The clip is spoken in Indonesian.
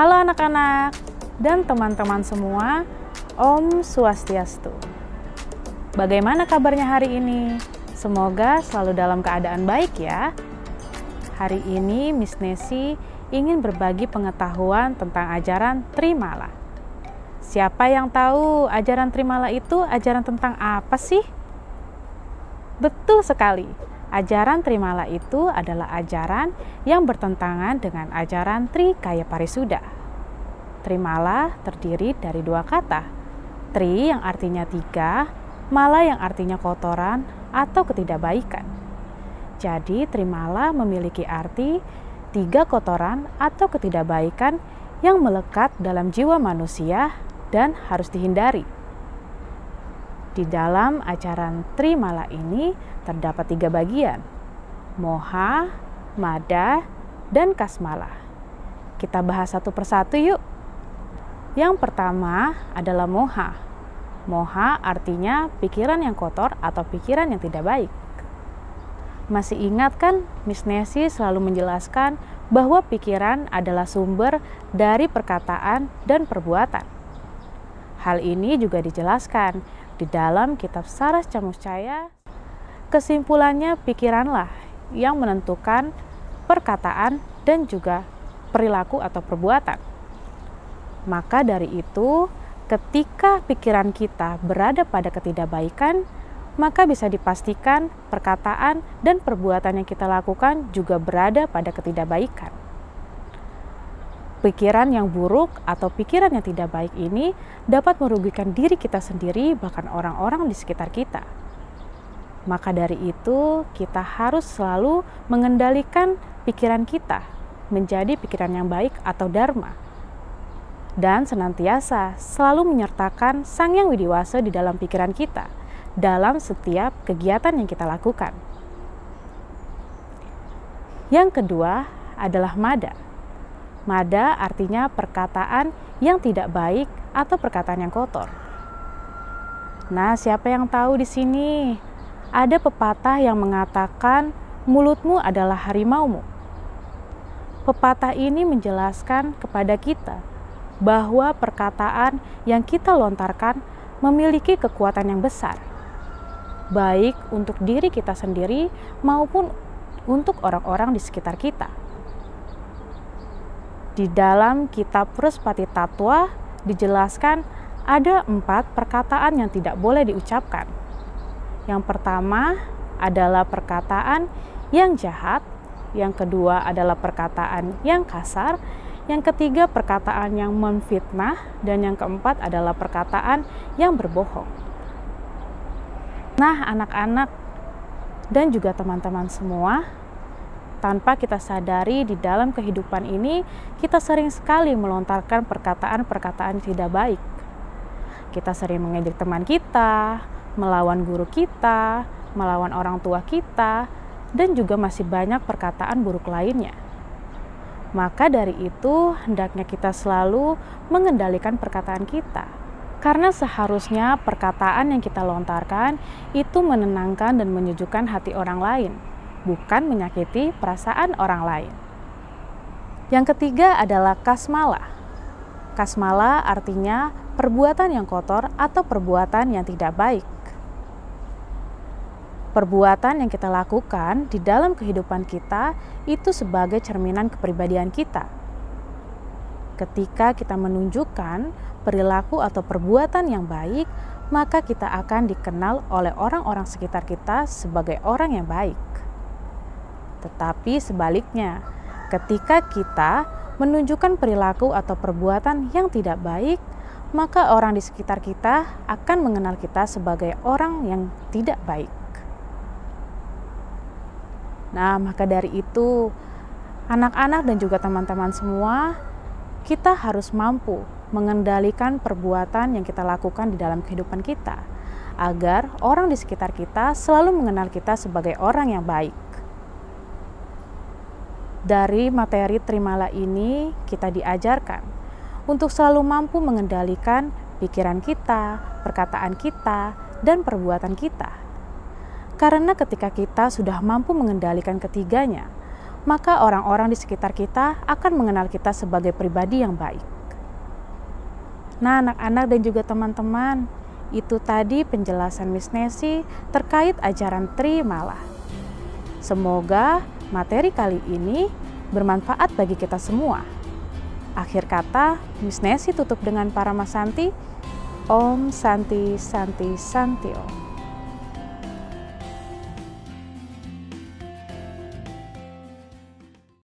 Halo anak-anak dan teman-teman semua, Om Swastiastu. Bagaimana kabarnya hari ini? Semoga selalu dalam keadaan baik ya. Hari ini Miss Nesi ingin berbagi pengetahuan tentang ajaran Trimala. Siapa yang tahu ajaran Trimala itu ajaran tentang apa sih? Betul sekali. Ajaran Trimala itu adalah ajaran yang bertentangan dengan ajaran Trikaya Parisuda. Trimala terdiri dari dua kata, Tri yang artinya tiga, Mala yang artinya kotoran atau ketidakbaikan. Jadi Trimala memiliki arti tiga kotoran atau ketidakbaikan yang melekat dalam jiwa manusia dan harus dihindari. Di dalam ajaran Trimala ini terdapat tiga bagian, Moha, Mada, dan Kasmala. Kita bahas satu persatu yuk. Yang pertama adalah Moha. Moha artinya pikiran yang kotor atau pikiran yang tidak baik. Masih ingat kan Miss Nessie selalu menjelaskan bahwa pikiran adalah sumber dari perkataan dan perbuatan. Hal ini juga dijelaskan di dalam kitab Saras Camuscaya. Kesimpulannya pikiranlah yang menentukan perkataan dan juga perilaku atau perbuatan. Maka dari itu, ketika pikiran kita berada pada ketidakbaikan, maka bisa dipastikan perkataan dan perbuatan yang kita lakukan juga berada pada ketidakbaikan. Pikiran yang buruk atau pikiran yang tidak baik ini dapat merugikan diri kita sendiri, bahkan orang-orang di sekitar kita. Maka dari itu, kita harus selalu mengendalikan pikiran kita menjadi pikiran yang baik atau dharma dan senantiasa selalu menyertakan Sang Yang Widiwasa di dalam pikiran kita dalam setiap kegiatan yang kita lakukan. Yang kedua adalah mada. Mada artinya perkataan yang tidak baik atau perkataan yang kotor. Nah, siapa yang tahu di sini? Ada pepatah yang mengatakan mulutmu adalah harimaumu. Pepatah ini menjelaskan kepada kita bahwa perkataan yang kita lontarkan memiliki kekuatan yang besar, baik untuk diri kita sendiri maupun untuk orang-orang di sekitar kita. Di dalam kitab Pruspati Tatwa dijelaskan ada empat perkataan yang tidak boleh diucapkan. Yang pertama adalah perkataan yang jahat, yang kedua adalah perkataan yang kasar, yang ketiga, perkataan yang memfitnah, dan yang keempat adalah perkataan yang berbohong. Nah, anak-anak dan juga teman-teman semua, tanpa kita sadari di dalam kehidupan ini, kita sering sekali melontarkan perkataan-perkataan tidak baik. Kita sering mengejek teman kita, melawan guru kita, melawan orang tua kita, dan juga masih banyak perkataan buruk lainnya. Maka dari itu, hendaknya kita selalu mengendalikan perkataan kita. Karena seharusnya perkataan yang kita lontarkan itu menenangkan dan menyejukkan hati orang lain, bukan menyakiti perasaan orang lain. Yang ketiga adalah kasmala. Kasmala artinya perbuatan yang kotor atau perbuatan yang tidak baik perbuatan yang kita lakukan di dalam kehidupan kita itu sebagai cerminan kepribadian kita. Ketika kita menunjukkan perilaku atau perbuatan yang baik, maka kita akan dikenal oleh orang-orang sekitar kita sebagai orang yang baik. Tetapi sebaliknya, ketika kita menunjukkan perilaku atau perbuatan yang tidak baik, maka orang di sekitar kita akan mengenal kita sebagai orang yang tidak baik. Nah, maka dari itu, anak-anak dan juga teman-teman semua, kita harus mampu mengendalikan perbuatan yang kita lakukan di dalam kehidupan kita, agar orang di sekitar kita selalu mengenal kita sebagai orang yang baik. Dari materi Trimala ini, kita diajarkan untuk selalu mampu mengendalikan pikiran kita, perkataan kita, dan perbuatan kita karena ketika kita sudah mampu mengendalikan ketiganya, maka orang-orang di sekitar kita akan mengenal kita sebagai pribadi yang baik. Nah, anak-anak dan juga teman-teman, itu tadi penjelasan Miss Nessie terkait ajaran Trimala. Semoga materi kali ini bermanfaat bagi kita semua. Akhir kata, Miss Nessie tutup dengan para Santi. Om Santi Santi Santio.